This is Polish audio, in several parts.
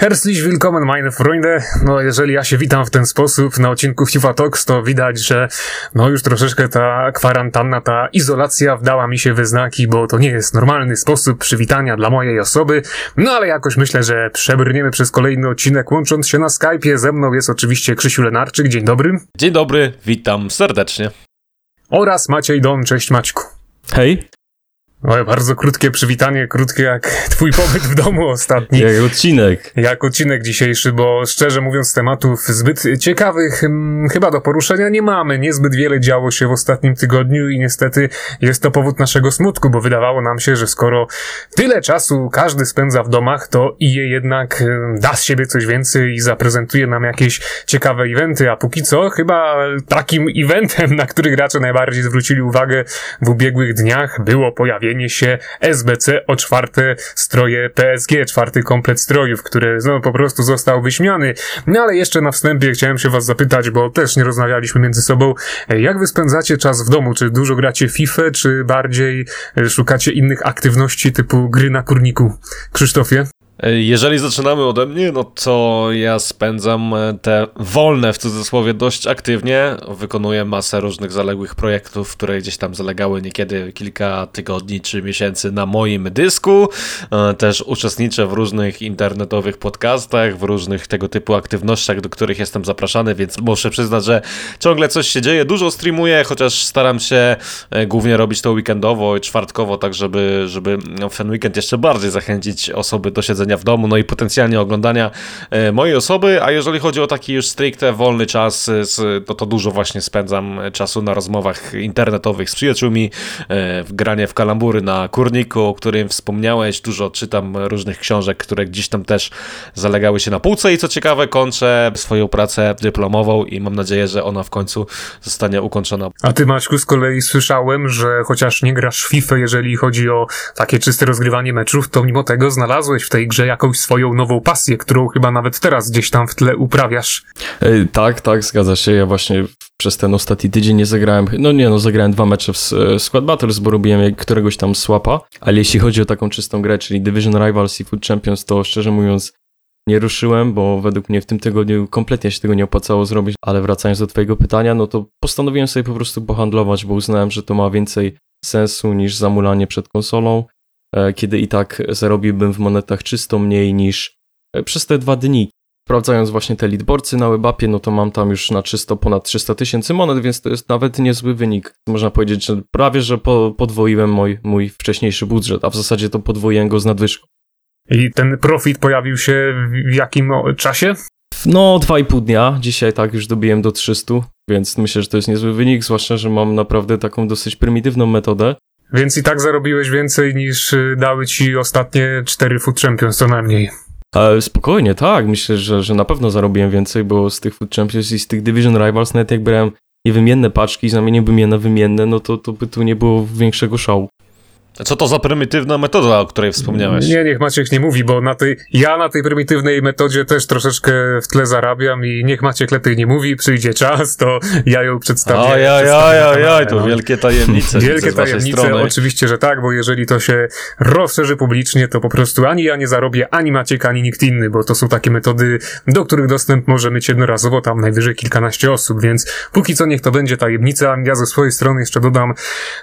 Herzlich willkommen, meine Freunde. No, jeżeli ja się witam w ten sposób na odcinku FIFA Talks, to widać, że no już troszeczkę ta kwarantanna, ta izolacja wdała mi się we znaki, bo to nie jest normalny sposób przywitania dla mojej osoby. No, ale jakoś myślę, że przebrniemy przez kolejny odcinek, łącząc się na Skype'ie. Ze mną jest oczywiście Krzysiu Lenarczyk. Dzień dobry. Dzień dobry, witam serdecznie. Oraz Maciej Don. Cześć Maćku. Hej. Oj, bardzo krótkie przywitanie, krótkie jak twój pobyt w domu ostatni. Jak odcinek. Jak odcinek dzisiejszy, bo szczerze mówiąc tematów zbyt ciekawych hmm, chyba do poruszenia nie mamy. Niezbyt wiele działo się w ostatnim tygodniu i niestety jest to powód naszego smutku, bo wydawało nam się, że skoro tyle czasu każdy spędza w domach, to i je jednak hmm, da z siebie coś więcej i zaprezentuje nam jakieś ciekawe eventy, a póki co chyba takim eventem, na który gracze najbardziej zwrócili uwagę w ubiegłych dniach było pojawienie pojawienie się SBC o czwarte stroje PSG, czwarty komplet strojów, który no, po prostu został wyśmiany. No ale jeszcze na wstępie chciałem się was zapytać, bo też nie rozmawialiśmy między sobą, jak wy spędzacie czas w domu? Czy dużo gracie FIFA, czy bardziej szukacie innych aktywności typu gry na kurniku? Krzysztofie? Jeżeli zaczynamy ode mnie, no to ja spędzam e, te wolne w cudzysłowie dość aktywnie. Wykonuję masę różnych zaległych projektów, które gdzieś tam zalegały niekiedy kilka tygodni czy miesięcy na moim dysku. E, też uczestniczę w różnych internetowych podcastach, w różnych tego typu aktywnościach, do których jestem zapraszany, więc muszę przyznać, że ciągle coś się dzieje. Dużo streamuję, chociaż staram się e, głównie robić to weekendowo i czwartkowo, tak żeby, żeby w ten weekend jeszcze bardziej zachęcić osoby do siedzenia w domu, no i potencjalnie oglądania e, mojej osoby, a jeżeli chodzi o taki już stricte wolny czas, e, to, to dużo właśnie spędzam czasu na rozmowach internetowych z przyjaciółmi, e, w granie w kalambury na kurniku, o którym wspomniałeś, dużo czytam różnych książek, które gdzieś tam też zalegały się na półce. I co ciekawe kończę swoją pracę dyplomową i mam nadzieję, że ona w końcu zostanie ukończona. A ty Maćku z kolei słyszałem, że chociaż nie grasz w FIFA, jeżeli chodzi o takie czyste rozgrywanie meczów, to mimo tego znalazłeś w tej grze jakąś swoją nową pasję, którą chyba nawet teraz gdzieś tam w tle uprawiasz. Tak, tak, zgadza się. Ja właśnie przez ten ostatni tydzień nie zagrałem, no nie no, zagrałem dwa mecze w e, Squad Battles, bo robiłem któregoś tam swapa, ale jeśli chodzi o taką czystą grę, czyli Division Rivals i Food Champions, to szczerze mówiąc nie ruszyłem, bo według mnie w tym tygodniu kompletnie się tego nie opłacało zrobić, ale wracając do twojego pytania, no to postanowiłem sobie po prostu pohandlować, bo uznałem, że to ma więcej sensu niż zamulanie przed konsolą. E, kiedy i tak zarobiłbym w monetach czysto mniej niż e, przez te dwa dni. Sprawdzając właśnie te leadboardsy na webapie, no to mam tam już na czysto ponad 300 tysięcy monet, więc to jest nawet niezły wynik. Można powiedzieć, że prawie, że podwoiłem mój, mój wcześniejszy budżet, a w zasadzie to podwoiłem go z nadwyżką. I ten profit pojawił się w jakim czasie? No, dwa i pół dnia. Dzisiaj tak już dobiłem do 300, więc myślę, że to jest niezły wynik, zwłaszcza, że mam naprawdę taką dosyć prymitywną metodę. Więc i tak zarobiłeś więcej niż y, dały ci ostatnie cztery Food Champions, co najmniej. Spokojnie, tak. Myślę, że, że na pewno zarobiłem więcej, bo z tych Food Champions i z tych Division Rivals, nawet jak brałem niewymienne paczki, zamieniłbym je na wymienne, no to, to by tu nie było większego szału. Co to za prymitywna metoda, o której wspomniałeś? Nie, niech Maciek nie mówi, bo na tej, ja na tej prymitywnej metodzie też troszeczkę w tle zarabiam i niech Maciek lepiej nie mówi, przyjdzie czas, to ja ją przedstawię. Oj, oj, oj, oj, oj, to wielkie tajemnice. Wielkie tajemnice, oczywiście, że tak, bo jeżeli to się rozszerzy publicznie, to po prostu ani ja nie zarobię, ani Maciek, ani nikt inny, bo to są takie metody, do których dostęp może mieć jednorazowo tam najwyżej kilkanaście osób, więc póki co niech to będzie tajemnica. Ja ze swojej strony jeszcze dodam,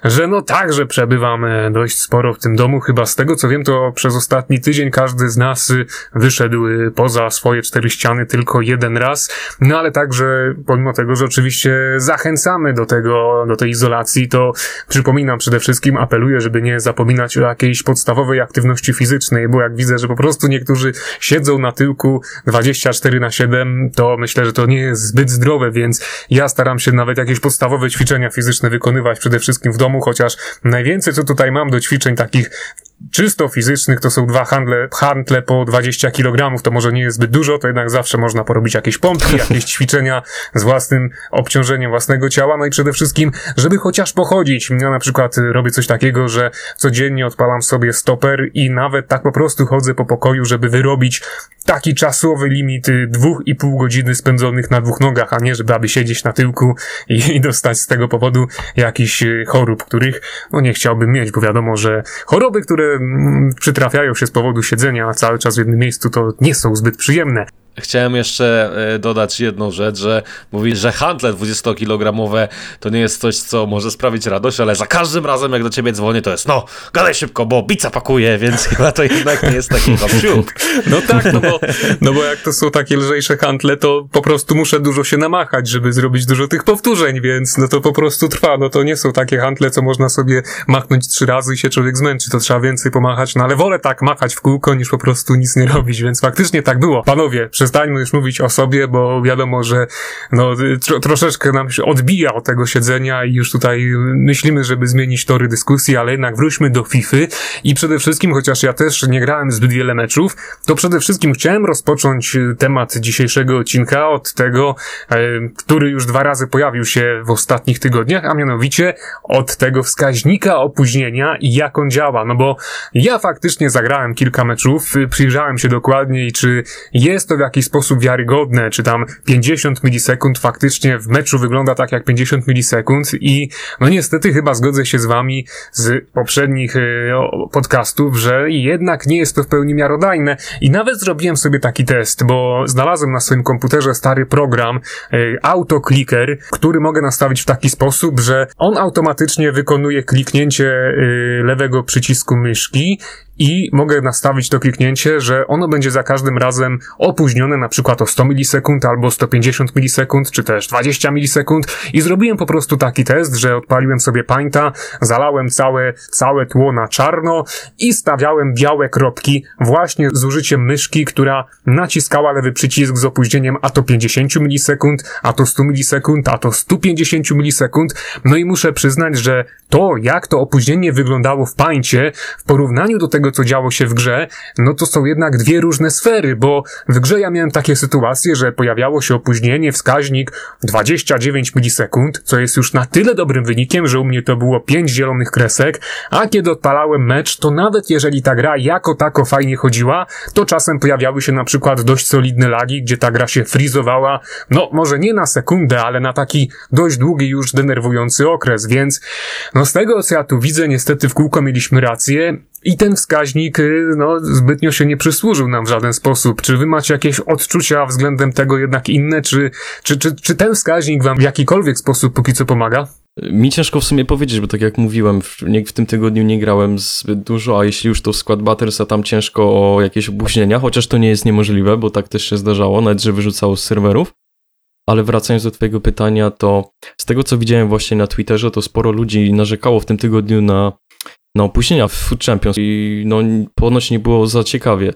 że no także przebywam e, dość sporo w tym domu. Chyba z tego co wiem, to przez ostatni tydzień każdy z nas y, wyszedł y, poza swoje cztery ściany tylko jeden raz. No ale także, pomimo tego, że oczywiście zachęcamy do tego, do tej izolacji, to przypominam przede wszystkim, apeluję, żeby nie zapominać o jakiejś podstawowej aktywności fizycznej, bo jak widzę, że po prostu niektórzy siedzą na tyłku 24 na 7, to myślę, że to nie jest zbyt zdrowe, więc ja staram się nawet jakieś podstawowe ćwiczenia fizyczne wykonywać przede wszystkim w domu, chociaż najwięcej co tutaj mam do ćwiczeń takich czysto fizycznych to są dwa handle, handle po 20 kg, to może nie jest zbyt dużo, to jednak zawsze można porobić jakieś pompki, jakieś ćwiczenia z własnym obciążeniem własnego ciała, no i przede wszystkim, żeby chociaż pochodzić. Ja na przykład robię coś takiego, że codziennie odpalam sobie stoper i nawet tak po prostu chodzę po pokoju, żeby wyrobić taki czasowy limit dwóch i pół godziny spędzonych na dwóch nogach, a nie żeby aby siedzieć na tyłku i, i dostać z tego powodu jakichś chorób, których no nie chciałbym mieć, bo wiadomo, że choroby, które przytrafiają się z powodu siedzenia cały czas w jednym miejscu, to nie są zbyt przyjemne. Chciałem jeszcze e, dodać jedną rzecz, że mówi, że handle 20-kilogramowe to nie jest coś, co może sprawić radość, ale za każdym razem, jak do ciebie dzwonię, to jest no, gadaj szybko, bo bica pakuje, więc chyba to jednak nie jest taki hopsiuk. No tak, no bo, no bo jak to są takie lżejsze handle, to po prostu muszę dużo się namachać, żeby zrobić dużo tych powtórzeń, więc no to po prostu trwa. No to nie są takie handle, co można sobie machnąć trzy razy i się człowiek zmęczy, to trzeba więcej pomachać, no ale wolę tak machać w kółko, niż po prostu nic nie robić, więc faktycznie tak było. Panowie, przez przestańmy już mówić o sobie, bo wiadomo, że no, tro, troszeczkę nam się odbija od tego siedzenia i już tutaj myślimy, żeby zmienić tory dyskusji, ale jednak wróćmy do FIFA i przede wszystkim, chociaż ja też nie grałem zbyt wiele meczów, to przede wszystkim chciałem rozpocząć temat dzisiejszego odcinka od tego, e, który już dwa razy pojawił się w ostatnich tygodniach, a mianowicie od tego wskaźnika opóźnienia i jak on działa, no bo ja faktycznie zagrałem kilka meczów, przyjrzałem się dokładniej, czy jest to w jakiś jakiś sposób wiarygodne, czy tam 50 milisekund faktycznie w meczu wygląda tak jak 50 milisekund i no niestety chyba zgodzę się z wami z poprzednich y, podcastów, że jednak nie jest to w pełni miarodajne i nawet zrobiłem sobie taki test, bo znalazłem na swoim komputerze stary program y, AutoClicker, który mogę nastawić w taki sposób, że on automatycznie wykonuje kliknięcie y, lewego przycisku myszki i mogę nastawić to kliknięcie, że ono będzie za każdym razem opóźnione na przykład o 100 milisekund albo 150 milisekund, czy też 20 milisekund i zrobiłem po prostu taki test, że odpaliłem sobie painta, zalałem całe, całe tło na czarno i stawiałem białe kropki właśnie z użyciem myszki, która naciskała lewy przycisk z opóźnieniem a to 50 milisekund, a to 100 milisekund, a to 150 milisekund. No i muszę przyznać, że to, jak to opóźnienie wyglądało w paincie w porównaniu do tego, tego, co działo się w grze, no to są jednak dwie różne sfery, bo w grze ja miałem takie sytuacje, że pojawiało się opóźnienie, wskaźnik 29 milisekund, co jest już na tyle dobrym wynikiem, że u mnie to było 5 zielonych kresek, a kiedy odpalałem mecz, to nawet jeżeli ta gra jako tako fajnie chodziła, to czasem pojawiały się na przykład dość solidne lagi, gdzie ta gra się frizowała, no może nie na sekundę, ale na taki dość długi już denerwujący okres, więc no z tego co ja tu widzę, niestety w kółko mieliśmy rację i ten wskaźnik, y, no, zbytnio się nie przysłużył nam w żaden sposób. Czy wy macie jakieś odczucia względem tego jednak inne? Czy, czy, czy, czy ten wskaźnik wam w jakikolwiek sposób póki co pomaga? Mi ciężko w sumie powiedzieć, bo tak jak mówiłem, w, nie, w tym tygodniu nie grałem zbyt dużo, a jeśli już to w Squad Battles, a tam ciężko o jakieś opóźnienia, chociaż to nie jest niemożliwe, bo tak też się zdarzało, nawet że wyrzucało z serwerów. Ale wracając do Twojego pytania, to z tego co widziałem właśnie na Twitterze, to sporo ludzi narzekało w tym tygodniu na na opóźnienia w Food Champions i no ponoć nie było za ciekawie.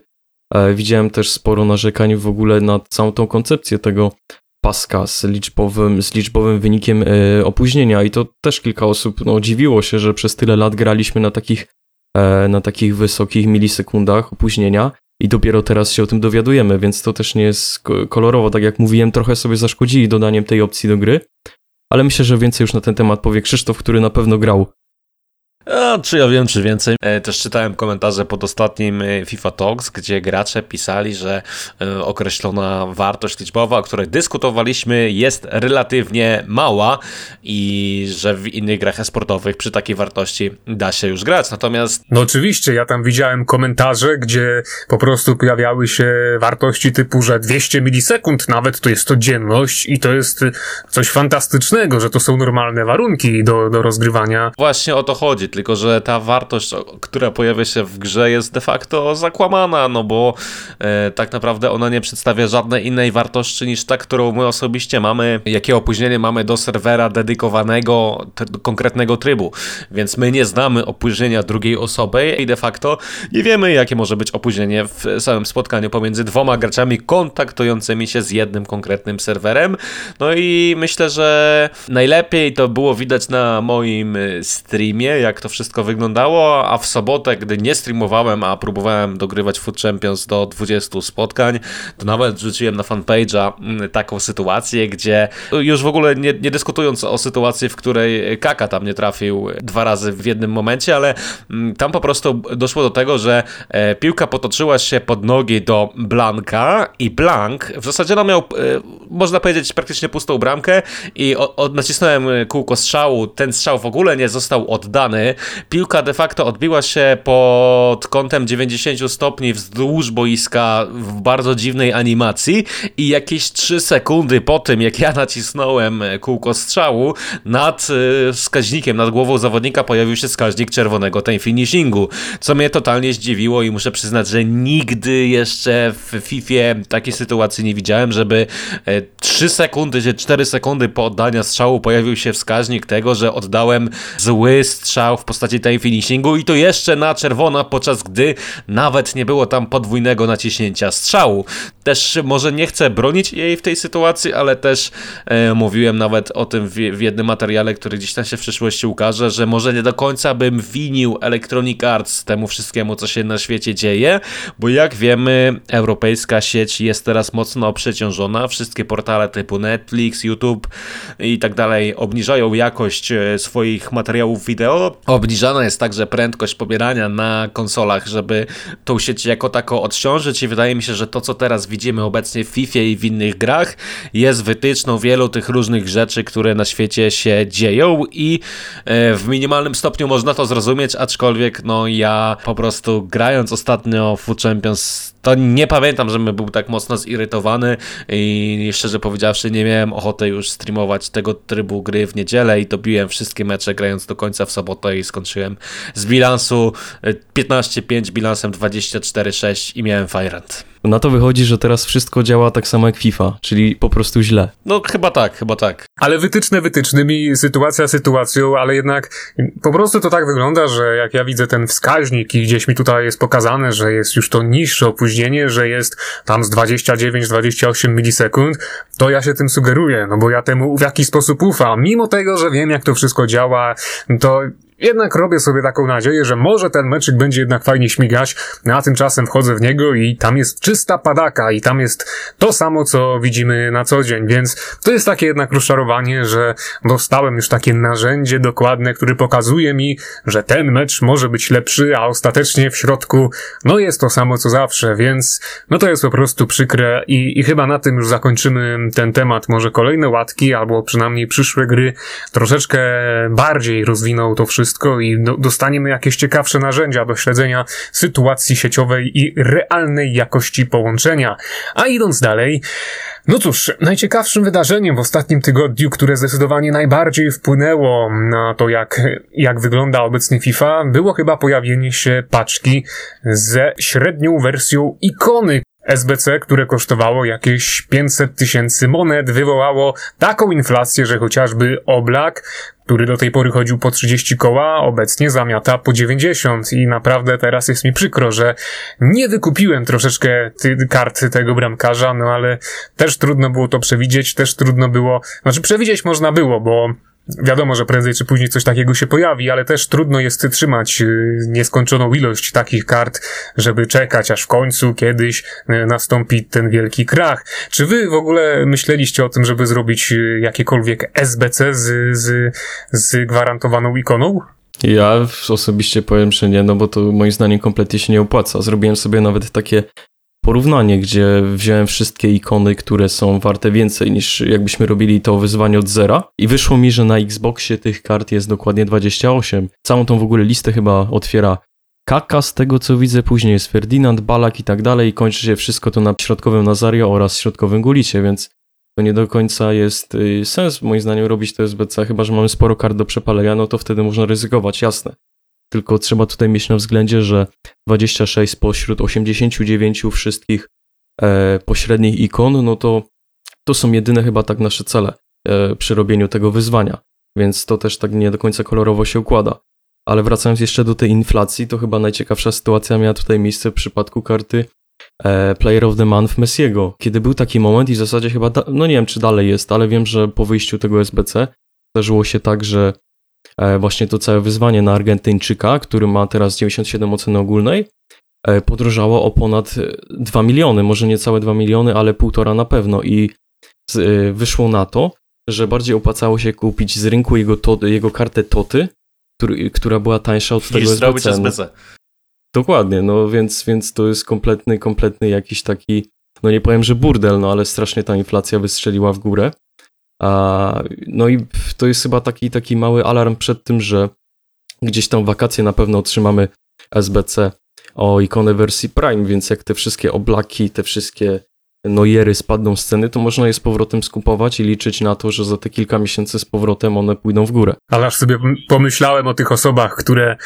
E, widziałem też sporo narzekań w ogóle na całą tą koncepcję tego paska z liczbowym, z liczbowym wynikiem e, opóźnienia i to też kilka osób no, dziwiło się, że przez tyle lat graliśmy na takich, e, na takich wysokich milisekundach opóźnienia i dopiero teraz się o tym dowiadujemy, więc to też nie jest kolorowo. Tak jak mówiłem, trochę sobie zaszkodzili dodaniem tej opcji do gry, ale myślę, że więcej już na ten temat powie Krzysztof, który na pewno grał a, czy ja wiem, czy więcej. E, też czytałem komentarze pod ostatnim e, FIFA Talks, gdzie gracze pisali, że e, określona wartość liczbowa, o której dyskutowaliśmy, jest relatywnie mała i że w innych grach esportowych przy takiej wartości da się już grać. Natomiast. No oczywiście, ja tam widziałem komentarze, gdzie po prostu pojawiały się wartości typu, że 200 milisekund nawet to jest to dzienność i to jest coś fantastycznego, że to są normalne warunki do, do rozgrywania. Właśnie o to chodzi tylko że ta wartość, która pojawia się w grze jest de facto zakłamana, no bo e, tak naprawdę ona nie przedstawia żadnej innej wartości niż ta, którą my osobiście mamy, jakie opóźnienie mamy do serwera dedykowanego do konkretnego trybu, więc my nie znamy opóźnienia drugiej osoby i de facto nie wiemy, jakie może być opóźnienie w samym spotkaniu pomiędzy dwoma graczami kontaktującymi się z jednym konkretnym serwerem. No i myślę, że najlepiej to było widać na moim streamie, jak to wszystko wyglądało, a w sobotę, gdy nie streamowałem, a próbowałem dogrywać Food Champions do 20 spotkań, to nawet rzuciłem na fanpage'a mm, taką sytuację, gdzie już w ogóle nie, nie dyskutując o sytuacji, w której Kaka tam nie trafił dwa razy w jednym momencie, ale mm, tam po prostu doszło do tego, że e, piłka potoczyła się pod nogi do Blanka i Blank w zasadzie no miał, e, można powiedzieć, praktycznie pustą bramkę i nacisnąłem kółko strzału, ten strzał w ogóle nie został oddany, piłka de facto odbiła się pod kątem 90 stopni wzdłuż boiska w bardzo dziwnej animacji i jakieś 3 sekundy po tym, jak ja nacisnąłem kółko strzału, nad y, wskaźnikiem, nad głową zawodnika pojawił się wskaźnik czerwonego time finishingu, co mnie totalnie zdziwiło i muszę przyznać, że nigdy jeszcze w FIFA takiej sytuacji nie widziałem, żeby 3 e, sekundy czy 4 sekundy po oddaniu strzału pojawił się wskaźnik tego, że oddałem zły strzał w postaci time finishingu i to jeszcze na czerwona, podczas gdy nawet nie było tam podwójnego naciśnięcia strzału. Też może nie chcę bronić jej w tej sytuacji, ale też e, mówiłem nawet o tym w, w jednym materiale, który gdzieś tam się w przyszłości ukaże, że może nie do końca bym winił Electronic Arts temu wszystkiemu, co się na świecie dzieje, bo jak wiemy, europejska sieć jest teraz mocno przeciążona. Wszystkie portale typu Netflix, YouTube i tak dalej obniżają jakość e, swoich materiałów wideo. Obniżana jest także prędkość pobierania na konsolach, żeby tą sieć jako taką odciążyć i wydaje mi się, że to, co teraz widzimy obecnie w FIFA i w innych grach, jest wytyczną wielu tych różnych rzeczy, które na świecie się dzieją i e, w minimalnym stopniu można to zrozumieć, aczkolwiek no ja po prostu grając ostatnio w Champions to nie pamiętam, żebym był tak mocno zirytowany i szczerze powiedziawszy nie miałem ochoty już streamować tego trybu gry w niedzielę i dobiłem wszystkie mecze grając do końca w sobotę i skończyłem z bilansu 15-5 e, bilansem 24-6 i miałem Fajrant. Na to wychodzi, że teraz wszystko działa tak samo jak FIFA, czyli po prostu źle. No chyba tak, chyba tak. Ale wytyczne wytycznymi, sytuacja sytuacją, ale jednak po prostu to tak wygląda, że jak ja widzę ten wskaźnik i gdzieś mi tutaj jest pokazane, że jest już to niższe opóźnienie, że jest tam z 29-28 milisekund, to ja się tym sugeruję, no bo ja temu w jakiś sposób ufam. Mimo tego, że wiem jak to wszystko działa, to jednak robię sobie taką nadzieję, że może ten meczyk będzie jednak fajnie śmigać, no a tymczasem wchodzę w niego i tam jest czysta padaka i tam jest to samo, co widzimy na co dzień, więc to jest takie jednak rozczarowanie, że dostałem już takie narzędzie dokładne, które pokazuje mi, że ten mecz może być lepszy, a ostatecznie w środku, no jest to samo co zawsze, więc no to jest po prostu przykre i, i chyba na tym już zakończymy ten temat. Może kolejne łatki, albo przynajmniej przyszłe gry troszeczkę bardziej rozwiną to wszystko, wszystko i dostaniemy jakieś ciekawsze narzędzia do śledzenia sytuacji sieciowej i realnej jakości połączenia. A idąc dalej, no cóż, najciekawszym wydarzeniem w ostatnim tygodniu, które zdecydowanie najbardziej wpłynęło na to, jak, jak wygląda obecnie FIFA, było chyba pojawienie się paczki ze średnią wersją ikony SBC, które kosztowało jakieś 500 tysięcy monet, wywołało taką inflację, że chociażby Oblak, który do tej pory chodził po 30 koła, obecnie zamiata po 90 i naprawdę teraz jest mi przykro, że nie wykupiłem troszeczkę ty, kart tego bramkarza, no ale też trudno było to przewidzieć, też trudno było, znaczy przewidzieć można było, bo Wiadomo, że prędzej czy później coś takiego się pojawi, ale też trudno jest trzymać y, nieskończoną ilość takich kart, żeby czekać, aż w końcu kiedyś y, nastąpi ten wielki krach. Czy wy w ogóle myśleliście o tym, żeby zrobić y, jakiekolwiek SBC z, z, z gwarantowaną ikoną? Ja osobiście powiem, że nie, no bo to moim zdaniem kompletnie się nie opłaca. Zrobiłem sobie nawet takie porównanie, gdzie wziąłem wszystkie ikony, które są warte więcej niż jakbyśmy robili to wyzwanie od zera i wyszło mi, że na Xboxie tych kart jest dokładnie 28. Całą tą w ogóle listę chyba otwiera Kaka, z tego co widzę później jest Ferdinand, Balak i tak dalej i kończy się wszystko to na środkowym Nazario oraz środkowym Gulicie, więc to nie do końca jest y, sens moim zdaniem robić to SBC, chyba że mamy sporo kart do przepalenia, no to wtedy można ryzykować, jasne. Tylko trzeba tutaj mieć na względzie, że 26 spośród 89 wszystkich e, pośrednich ikon, no to to są jedyne chyba tak nasze cele e, przy robieniu tego wyzwania. Więc to też tak nie do końca kolorowo się układa. Ale wracając jeszcze do tej inflacji, to chyba najciekawsza sytuacja miała tutaj miejsce w przypadku karty e, Player of the Month Messiego, kiedy był taki moment i w zasadzie chyba, no nie wiem czy dalej jest, ale wiem, że po wyjściu tego SBC zdarzyło się tak, że właśnie to całe wyzwanie na Argentyńczyka, który ma teraz 97 oceny ogólnej, e, podrożało o ponad 2 miliony, może nie całe 2 miliony, ale półtora na pewno i e, wyszło na to, że bardziej opłacało się kupić z rynku jego, to, jego kartę Toty, który, która była tańsza od tego SBC. SBC. Dokładnie, no więc, więc to jest kompletny, kompletny jakiś taki, no nie powiem, że burdel, no ale strasznie ta inflacja wystrzeliła w górę. No i to jest chyba taki, taki mały alarm przed tym, że gdzieś tam wakacje na pewno otrzymamy SBC o ikonę wersji Prime, więc jak te wszystkie oblaki, te wszystkie nojery spadną z ceny, to można je z powrotem skupować i liczyć na to, że za te kilka miesięcy z powrotem one pójdą w górę. Ale aż sobie pomyślałem o tych osobach, które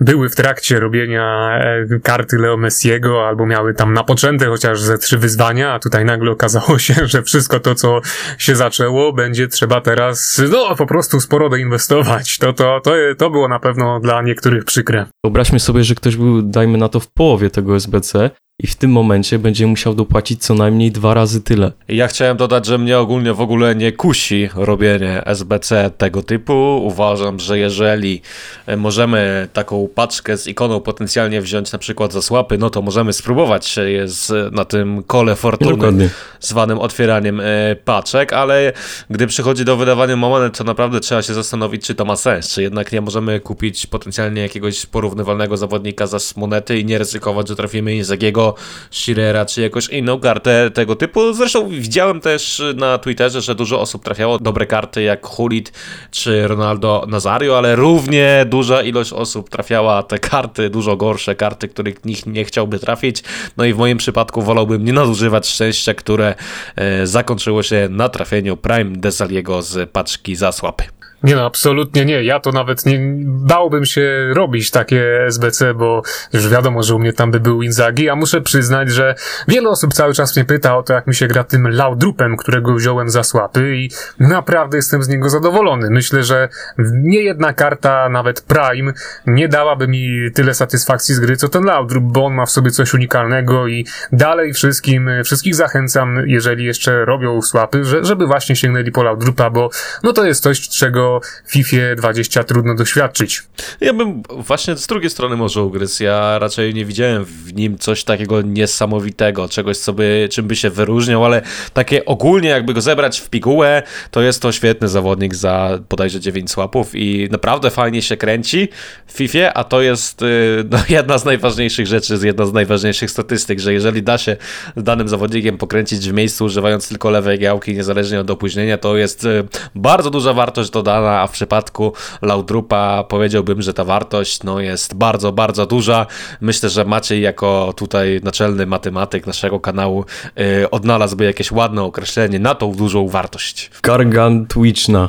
były w trakcie robienia e, karty Leo Messiego, albo miały tam napoczęte chociaż ze trzy wyzwania, a tutaj nagle okazało się, że wszystko to, co się zaczęło, będzie trzeba teraz, no, po prostu sporo doinwestować. To, to, to, to było na pewno dla niektórych przykre. Wyobraźmy sobie, że ktoś był, dajmy na to, w połowie tego SBC i w tym momencie będzie musiał dopłacić co najmniej dwa razy tyle. Ja chciałem dodać, że mnie ogólnie w ogóle nie kusi robienie SBC tego typu. Uważam, że jeżeli e, możemy taką paczkę z ikoną potencjalnie wziąć na przykład za słapy, no to możemy spróbować z, na tym kole fortuny Dokładnie. zwanym otwieraniem e, paczek, ale gdy przychodzi do wydawania monet, to naprawdę trzeba się zastanowić, czy to ma sens, czy jednak nie możemy kupić potencjalnie jakiegoś porównywalnego zawodnika za monety i nie ryzykować, że trafimy Inzagiego Shirera czy jakąś inną kartę tego typu. Zresztą widziałem też na Twitterze, że dużo osób trafiało dobre karty jak Hulit czy Ronaldo Nazario, ale równie duża ilość osób trafiała te karty, dużo gorsze karty, których nikt nie chciałby trafić. No i w moim przypadku wolałbym nie nadużywać szczęścia, które e, zakończyło się na trafieniu Prime Desaliego z paczki za słapy. Nie no, absolutnie nie. Ja to nawet nie bałbym się robić takie SBC, bo już wiadomo, że u mnie tam by był Inzagi, a muszę przyznać, że wiele osób cały czas mnie pyta o to, jak mi się gra tym Laudrupem, którego wziąłem za słapy i naprawdę jestem z niego zadowolony. Myślę, że nie jedna karta, nawet Prime, nie dałaby mi tyle satysfakcji z gry, co ten Laudrup, bo on ma w sobie coś unikalnego i dalej wszystkim, wszystkich zachęcam, jeżeli jeszcze robią słapy, że, żeby właśnie sięgnęli po Laudrupa, bo no to jest coś, czego FIFA 20 trudno doświadczyć. Ja bym właśnie z drugiej strony może ugryzł. Ja raczej nie widziałem w nim coś takiego niesamowitego, czegoś, co by, czym by się wyróżniał, ale takie ogólnie jakby go zebrać w pigułę, to jest to świetny zawodnik za bodajże 9 słapów i naprawdę fajnie się kręci w FIFA, a to jest y, no, jedna z najważniejszych rzeczy, jedna z najważniejszych statystyk, że jeżeli da się danym zawodnikiem pokręcić w miejscu używając tylko lewej gałki, niezależnie od opóźnienia, to jest y, bardzo duża wartość dodana a w przypadku Laudrupa powiedziałbym, że ta wartość no, jest bardzo, bardzo duża. Myślę, że Maciej jako tutaj naczelny matematyk naszego kanału yy, odnalazłby jakieś ładne określenie na tą dużą wartość. Gargantuiczna.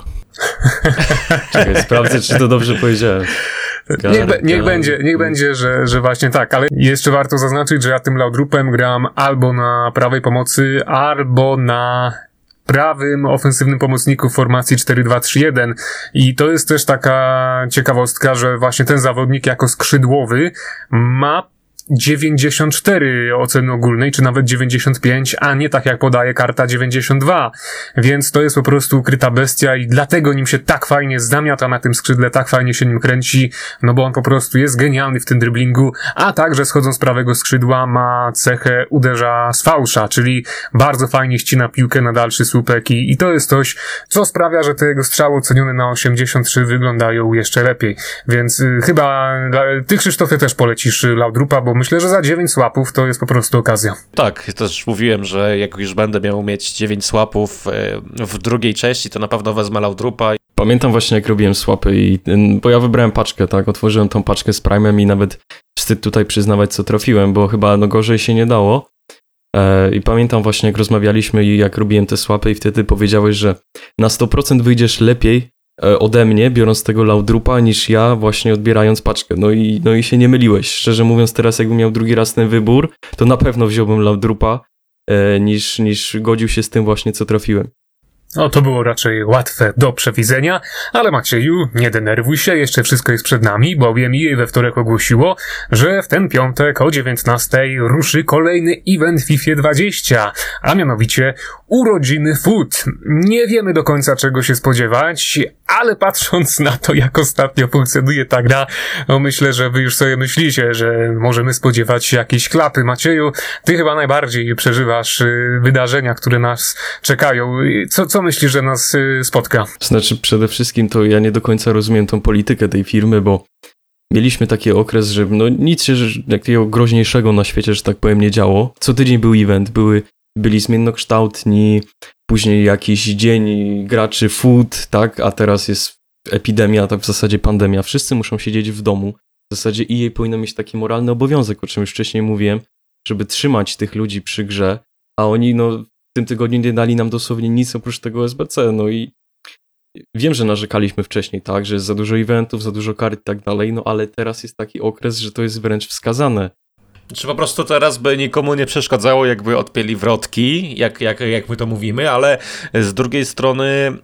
Czekaj, sprawdzę, czy to dobrze powiedziałem. Niech, niech, będzie, niech będzie że, że właśnie tak, ale jeszcze warto zaznaczyć, że ja tym Laudrupem gram albo na prawej pomocy, albo na prawym ofensywnym pomocniku w formacji 4-2-3-1 i to jest też taka ciekawostka, że właśnie ten zawodnik jako skrzydłowy ma 94 oceny ogólnej, czy nawet 95, a nie tak jak podaje karta 92. Więc to jest po prostu ukryta bestia i dlatego nim się tak fajnie zamiata na tym skrzydle, tak fajnie się nim kręci, no bo on po prostu jest genialny w tym driblingu, a także schodząc z prawego skrzydła ma cechę uderza z fałsza, czyli bardzo fajnie ścina piłkę na dalszy słupek i, i to jest coś, co sprawia, że te jego strzały ocenione na 83 wyglądają jeszcze lepiej. Więc y, chyba ty Krzysztofie też polecisz Laudrupa, bo myślę, że za 9 słapów to jest po prostu okazja. Tak, też mówiłem, że jak już będę miał mieć 9 słapów e, w drugiej części, to na pewno wezmę Laudrupa. Pamiętam właśnie jak robiłem słapy i bo ja wybrałem paczkę, tak, otworzyłem tą paczkę z Prime'em i nawet wstyd tutaj przyznawać co trafiłem, bo chyba no gorzej się nie dało. E, I pamiętam właśnie jak rozmawialiśmy i jak robiłem te słapy i wtedy powiedziałeś, że na 100% wyjdziesz lepiej ode mnie, biorąc tego Laudrupa, niż ja właśnie odbierając paczkę. No i, no i się nie myliłeś. Szczerze mówiąc, teraz jakbym miał drugi raz ten wybór, to na pewno wziąłbym Laudrupa, e, niż, niż godził się z tym właśnie, co trafiłem. No to było raczej łatwe do przewidzenia, ale Macieju, nie denerwuj się, jeszcze wszystko jest przed nami, bowiem EA we wtorek ogłosiło, że w ten piątek o 19 ruszy kolejny event FIFA 20, a mianowicie urodziny Food. Nie wiemy do końca czego się spodziewać, ale patrząc na to, jak ostatnio funkcjonuje ta gra, no myślę, że wy już sobie myślicie, że możemy spodziewać się jakiejś klapy. Macieju, ty chyba najbardziej przeżywasz y, wydarzenia, które nas czekają. Co, co myślisz, że nas y, spotka? Znaczy, przede wszystkim to ja nie do końca rozumiem tą politykę tej firmy, bo mieliśmy taki okres, że no nic się takiego groźniejszego na świecie, że tak powiem, nie działo. Co tydzień był event, były, byli zmiennokształtni, później jakiś dzień graczy food, tak, a teraz jest epidemia, tak w zasadzie pandemia, wszyscy muszą siedzieć w domu. W zasadzie EA powinno mieć taki moralny obowiązek, o czym już wcześniej mówiłem, żeby trzymać tych ludzi przy grze, a oni no w tym tygodniu nie dali nam dosłownie nic oprócz tego SBC, no i wiem, że narzekaliśmy wcześniej, tak, że jest za dużo eventów, za dużo kart i tak dalej, no ale teraz jest taki okres, że to jest wręcz wskazane. Czy po prostu teraz by nikomu nie przeszkadzało, jakby odpięli wrotki, jak, jak, jak my to mówimy, ale z drugiej strony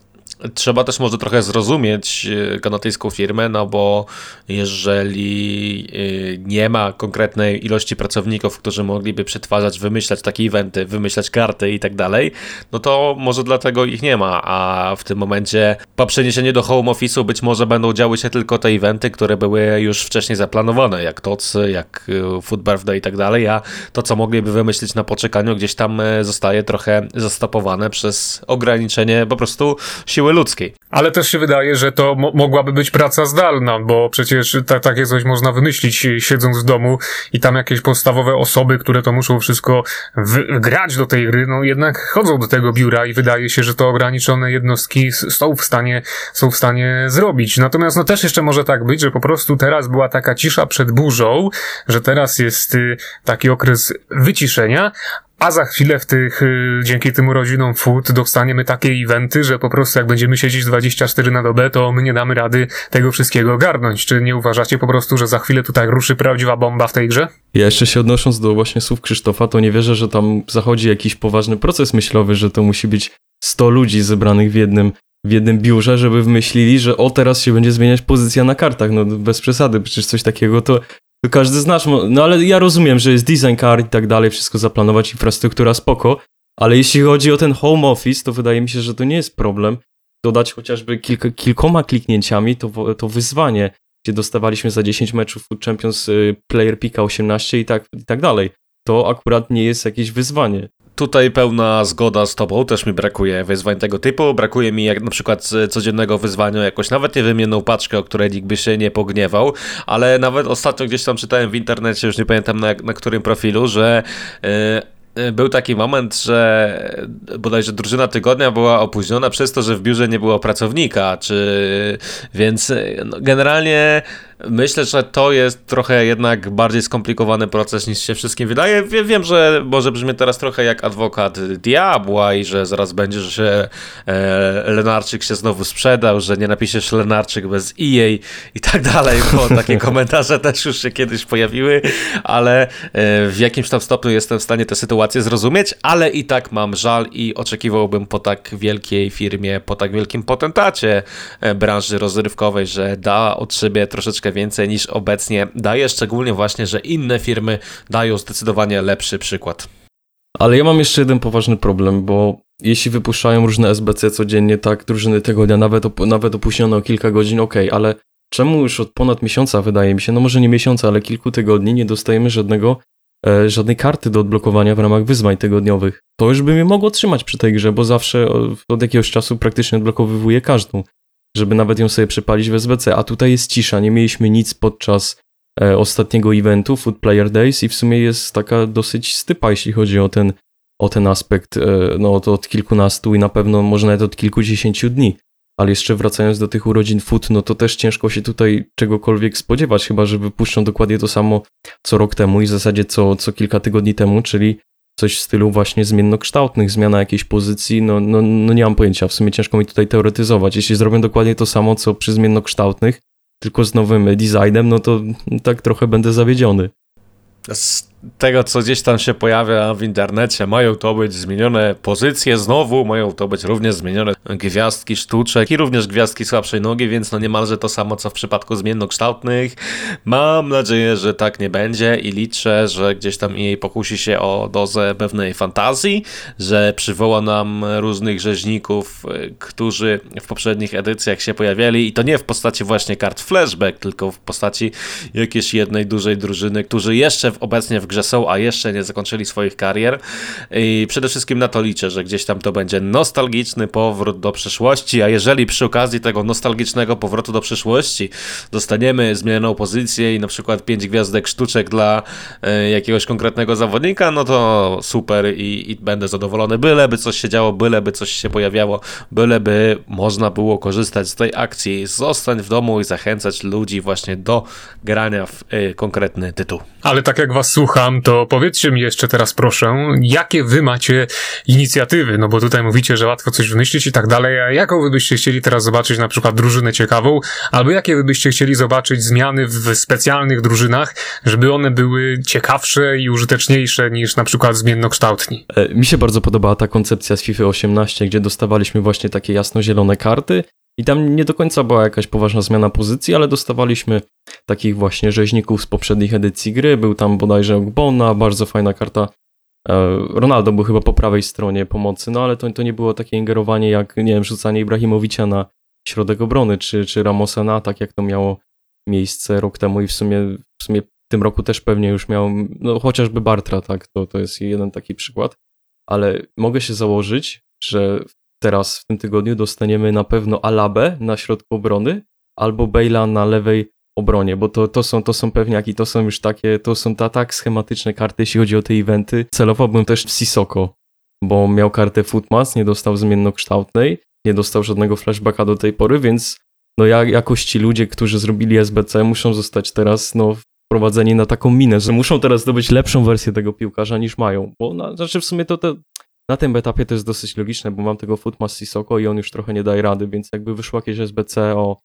Trzeba też może trochę zrozumieć e, kanadyjską firmę, no bo jeżeli e, nie ma konkretnej ilości pracowników, którzy mogliby przetwarzać, wymyślać takie eventy, wymyślać karty i tak dalej, no to może dlatego ich nie ma, a w tym momencie po przeniesieniu do home office'u być może będą działy się tylko te eventy, które były już wcześniej zaplanowane, jak TOC, jak e, Food Birthday i tak dalej, a to, co mogliby wymyślić na poczekaniu, gdzieś tam zostaje trochę zastopowane przez ograniczenie po prostu siły siły ludzkiej. Ale też się wydaje, że to mo mogłaby być praca zdalna, bo przecież ta, takie coś można wymyślić siedząc w domu i tam jakieś podstawowe osoby, które to muszą wszystko grać do tej gry, no jednak chodzą do tego biura i wydaje się, że to ograniczone jednostki są w stanie, są w stanie zrobić. Natomiast no też jeszcze może tak być, że po prostu teraz była taka cisza przed burzą, że teraz jest y, taki okres wyciszenia, a za chwilę w tych, y, dzięki tym urodzinom food dostaniemy takie eventy, że po prostu jak będziemy siedzieć 24 na dobę, to my nie damy rady tego wszystkiego ogarnąć. Czy nie uważacie po prostu, że za chwilę tutaj ruszy prawdziwa bomba w tej grze? Ja jeszcze się odnosząc do właśnie słów Krzysztofa, to nie wierzę, że tam zachodzi jakiś poważny proces myślowy, że to musi być 100 ludzi zebranych w jednym w jednym biurze, żeby wymyślili, że o teraz się będzie zmieniać pozycja na kartach. No bez przesady, przecież coś takiego to to każdy z nas, no ale ja rozumiem, że jest design card i tak dalej, wszystko zaplanować, infrastruktura spoko, ale jeśli chodzi o ten home office, to wydaje mi się, że to nie jest problem. Dodać chociażby kilka, kilkoma kliknięciami to, to wyzwanie, gdzie dostawaliśmy za 10 meczów Food Champions y, Player Pika 18 i tak, i tak dalej. To akurat nie jest jakieś wyzwanie. Tutaj pełna zgoda z tobą, też mi brakuje wyzwań tego typu. Brakuje mi jak na przykład codziennego wyzwania, jakoś nawet nie paczkę, o której nikt by się nie pogniewał, ale nawet ostatnio gdzieś tam czytałem w internecie, już nie pamiętam na, na którym profilu, że yy, był taki moment, że bodajże drużyna tygodnia była opóźniona przez to, że w biurze nie było pracownika, czy więc no, generalnie Myślę, że to jest trochę jednak bardziej skomplikowany proces niż się wszystkim wydaje. Wiem, że może brzmi teraz trochę jak adwokat diabła i że zaraz będzie, że się e, Lenarczyk się znowu sprzedał, że nie napiszesz Lenarczyk bez EA i tak dalej, bo takie komentarze też już się kiedyś pojawiły, ale e, w jakimś tam stopniu jestem w stanie tę sytuację zrozumieć, ale i tak mam żal i oczekiwałbym po tak wielkiej firmie, po tak wielkim potentacie e, branży rozrywkowej, że da od siebie troszeczkę troszeczkę więcej niż obecnie daje, szczególnie właśnie, że inne firmy dają zdecydowanie lepszy przykład. Ale ja mam jeszcze jeden poważny problem, bo jeśli wypuszczają różne SBC codziennie, tak, drużyny tygodnia, nawet, op nawet opóźnione o kilka godzin, ok, ale czemu już od ponad miesiąca, wydaje mi się, no może nie miesiąca, ale kilku tygodni nie dostajemy żadnego, e, żadnej karty do odblokowania w ramach wyzwań tygodniowych? To już by mnie mogło trzymać przy tej grze, bo zawsze od, jakiegoś czasu praktycznie odblokowywuję każdą żeby nawet ją sobie przypalić w SBC, a tutaj jest cisza, nie mieliśmy nic podczas e, ostatniego eventu Food Player Days i w sumie jest taka dosyć stypa, jeśli chodzi o ten, o ten aspekt, e, no to od kilkunastu i na pewno może nawet od kilkudziesięciu dni. Ale jeszcze wracając do tych urodzin Food, no to też ciężko się tutaj czegokolwiek spodziewać, chyba że wypuszczą dokładnie to samo co rok temu i w zasadzie co, co kilka tygodni temu, czyli coś w stylu właśnie zmiennokształtnych, zmiana jakiejś pozycji, no, no, no nie mam pojęcia, w sumie ciężko mi tutaj teoretyzować. Jeśli zrobię dokładnie to samo, co przy zmiennokształtnych, tylko z nowym designem, no to tak trochę będę zawiedziony tego, co gdzieś tam się pojawia w internecie, mają to być zmienione pozycje znowu, mają to być również zmienione gwiazdki sztuczek i również gwiazdki słabszej nogi, więc no niemalże to samo, co w przypadku zmiennokształtnych. Mam nadzieję, że tak nie będzie i liczę, że gdzieś tam jej pokusi się o dozę pewnej fantazji, że przywoła nam różnych rzeźników, którzy w poprzednich edycjach się pojawiali i to nie w postaci właśnie kart flashback, tylko w postaci jakiejś jednej dużej drużyny, którzy jeszcze w obecnie w w grze są, a jeszcze nie zakończyli swoich karier. I przede wszystkim na to liczę, że gdzieś tam to będzie nostalgiczny powrót do przeszłości, a jeżeli przy okazji tego nostalgicznego powrotu do przyszłości dostaniemy zmienioną pozycję i na przykład pięć gwiazdek sztuczek dla e, jakiegoś konkretnego zawodnika, no to super i, i będę zadowolony. Byleby coś się działo, byleby coś się pojawiało, byleby można było korzystać z tej akcji, zostać w domu i zachęcać ludzi właśnie do grania w y, konkretny tytuł. Ale tak jak was słucham, to powiedzcie mi jeszcze teraz proszę, jakie wy macie inicjatywy, no bo tutaj mówicie, że łatwo coś wymyślić i tak dalej, a jaką wy byście chcieli teraz zobaczyć na przykład drużynę ciekawą, albo jakie wy byście chcieli zobaczyć zmiany w specjalnych drużynach, żeby one były ciekawsze i użyteczniejsze niż na przykład zmiennokształtni. E, mi się bardzo podobała ta koncepcja z FIFA 18, gdzie dostawaliśmy właśnie takie jasno-zielone karty i tam nie do końca była jakaś poważna zmiana pozycji, ale dostawaliśmy takich właśnie rzeźników z poprzednich edycji gry. Był tam bodajże Ogbona, bardzo fajna karta. E, Ronaldo był chyba po prawej stronie pomocy, no ale to, to nie było takie ingerowanie jak, nie wiem, rzucanie Ibrahimowicza na środek obrony, czy, czy Ramosa na atak, jak to miało miejsce rok temu i w sumie, w sumie w tym roku też pewnie już miał, no chociażby Bartra, tak, to, to jest jeden taki przykład, ale mogę się założyć, że teraz w tym tygodniu dostaniemy na pewno Alabę na środku obrony albo Bejla na lewej obronie, bo to, to, są, to są pewniaki, to są już takie, to są ta, tak schematyczne karty, jeśli chodzi o te eventy. Celowałbym też w Sisoko, bo miał kartę Footmas, nie dostał zmiennokształtnej, nie dostał żadnego flashbacka do tej pory, więc no ja, jakoś ci ludzie, którzy zrobili SBC muszą zostać teraz no, wprowadzeni na taką minę, że muszą teraz zdobyć lepszą wersję tego piłkarza niż mają, bo na, znaczy w sumie to, to na tym etapie to jest dosyć logiczne, bo mam tego Footmas Sisoko i on już trochę nie daje rady, więc jakby wyszło jakieś SBC o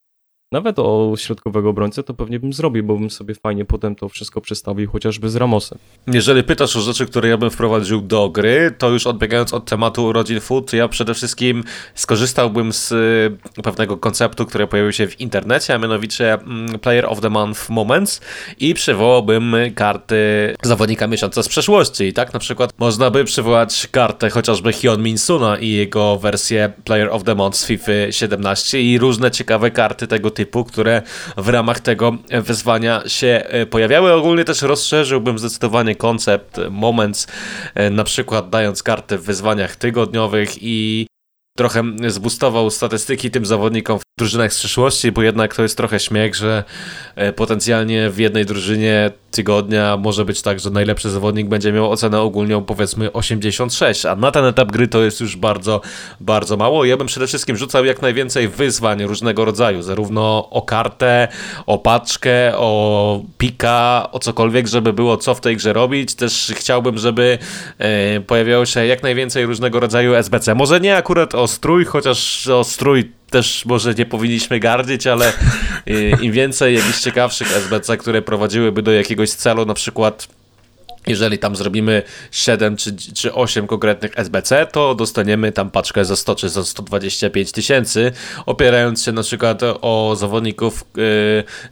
nawet o środkowego obrońcę, to pewnie bym zrobił, bo bym sobie fajnie potem to wszystko przestawił chociażby z Ramosem. Jeżeli pytasz o rzeczy, które ja bym wprowadził do gry, to już odbiegając od tematu urodzin food, ja przede wszystkim skorzystałbym z y, pewnego konceptu, który pojawił się w internecie, a mianowicie mm, Player of the Month Moments i przywołałbym karty zawodnika miesiąca z przeszłości. I tak na przykład można by przywołać kartę chociażby Hyun Min Suna i jego wersję Player of the Month z FIFA 17 i różne ciekawe karty tego typu typu, które w ramach tego wyzwania się e, pojawiały. Ogólnie też rozszerzyłbym zdecydowanie koncept Moments, e, na przykład dając kartę w wyzwaniach tygodniowych i trochę zbustował statystyki tym zawodnikom w drużynach z przyszłości, bo jednak to jest trochę śmiech, że e, potencjalnie w jednej drużynie tygodnia może być tak, że najlepszy zawodnik będzie miał ocenę ogólną powiedzmy 86, a na ten etap gry to jest już bardzo, bardzo mało. Ja bym przede wszystkim rzucał jak najwięcej wyzwań różnego rodzaju, zarówno o kartę, o paczkę, o pika, o cokolwiek, żeby było co w tej grze robić. Też chciałbym, żeby e, pojawiało się jak najwięcej różnego rodzaju SBC. Może nie akurat o strój, chociaż o strój też może nie powinniśmy gardzić, ale y, im więcej jakichś ciekawszych SBC, które prowadziłyby do jakiegoś celu, na przykład jeżeli tam zrobimy 7 czy, czy 8 konkretnych SBC, to dostaniemy tam paczkę za 100 czy za 125 tysięcy, opierając się na przykład o zawodników yy,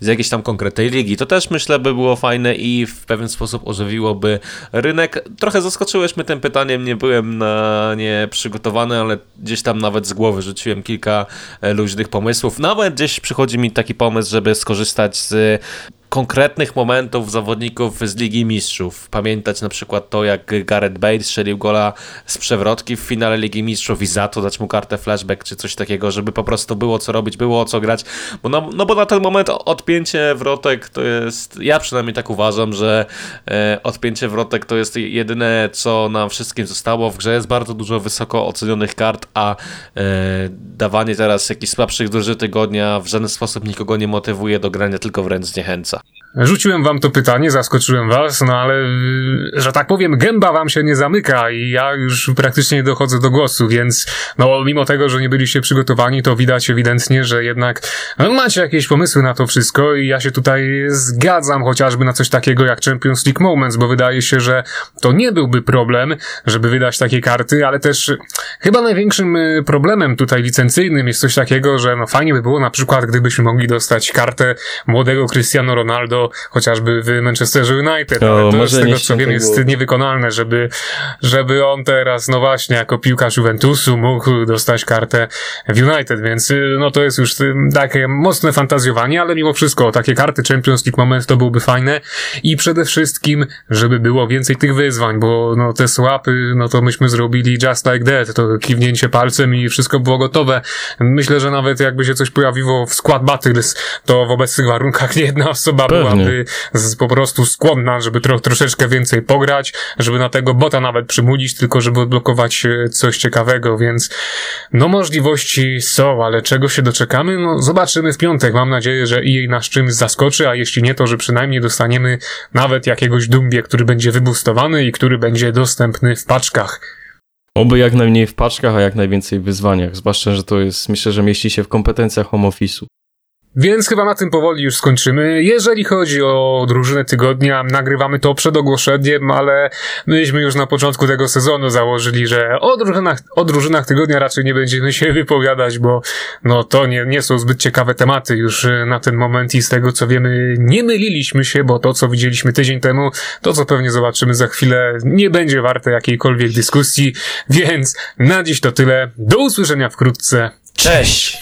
z jakiejś tam konkretnej ligi. To też myślę by było fajne i w pewien sposób ożywiłoby rynek. Trochę zaskoczyłeś mnie tym pytaniem, nie byłem na nie przygotowany, ale gdzieś tam nawet z głowy rzuciłem kilka e, luźnych pomysłów. Nawet gdzieś przychodzi mi taki pomysł, żeby skorzystać z konkretnych momentów zawodników z Ligi Mistrzów. Pamiętać na przykład to, jak Gareth Bale strzelił gola z przewrotki w finale Ligi Mistrzów i za to dać mu kartę flashback czy coś takiego, żeby po prostu było co robić, było o co grać. Bo no, no bo na ten moment odpięcie wrotek to jest, ja przynajmniej tak uważam, że e, odpięcie wrotek to jest jedyne, co nam wszystkim zostało. W grze jest bardzo dużo wysoko ocenionych kart, a e, dawanie teraz jakichś słabszych druży tygodnia w żaden sposób nikogo nie motywuje do grania, tylko wręcz zniechęca. Rzuciłem wam to pytanie, zaskoczyłem was, no ale, że tak powiem, gęba wam się nie zamyka i ja już praktycznie nie dochodzę do głosu, więc no mimo tego, że nie byliście przygotowani, to widać ewidentnie, że jednak no, macie jakieś pomysły na to wszystko i ja się tutaj zgadzam chociażby na coś takiego jak Champions League Moments, bo wydaje się, że to nie byłby problem, żeby wydać takie karty, ale też chyba największym y, problemem tutaj licencyjnym jest coś takiego, że no fajnie by było na przykład, gdybyśmy mogli dostać kartę młodego Cristiano Ronaldo chociażby w Manchesterze United, O, ale to może z tego co wiem jest niewykonalne, żeby, żeby on teraz, no właśnie, jako piłkarz Juventusu mógł dostać kartę w United, więc y, no to jest już y, takie mocne fantazjowanie, ale mimo wszystko takie karty Champions League moment to byłoby fajne i przede wszystkim, żeby było więcej tych wyzwań, bo no te słapy, no to myśmy zrobili just like that, to kiwnięcie palcem i wszystko było gotowe. Myślę, że nawet jakby się coś pojawiło w Squad Battles, to w obecnych warunkach nie jedna osoba Pewnie. Byłaby z, po prostu skłonna, żeby tro, troszeczkę więcej pograć, żeby na tego bota nawet przymulić, tylko żeby odblokować e, coś ciekawego, więc no możliwości są, ale czego się doczekamy? No zobaczymy w piątek. Mam nadzieję, że EA nas czymś zaskoczy, a jeśli nie, to że przynajmniej dostaniemy nawet jakiegoś Dumbie, który będzie wybustowany i który będzie dostępny w paczkach. Oby jak najmniej w paczkach, a jak najwięcej w wyzwaniach. Zwłaszcza, że to jest, myślę, że mieści się w kompetencjach home office'u. Więc chyba na tym powoli już skończymy. Jeżeli chodzi o drużynę tygodnia, nagrywamy to przed ogłoszeniem, ale myśmy już na początku tego sezonu założyli, że o drużynach, o drużynach tygodnia raczej nie będziemy się wypowiadać, bo no to nie, nie są zbyt ciekawe tematy już y, na ten moment i z tego co wiemy nie myliliśmy się, bo to co widzieliśmy tydzień temu, to co pewnie zobaczymy za chwilę nie będzie warte jakiejkolwiek dyskusji, więc na dziś to tyle. Do usłyszenia wkrótce. Cześć!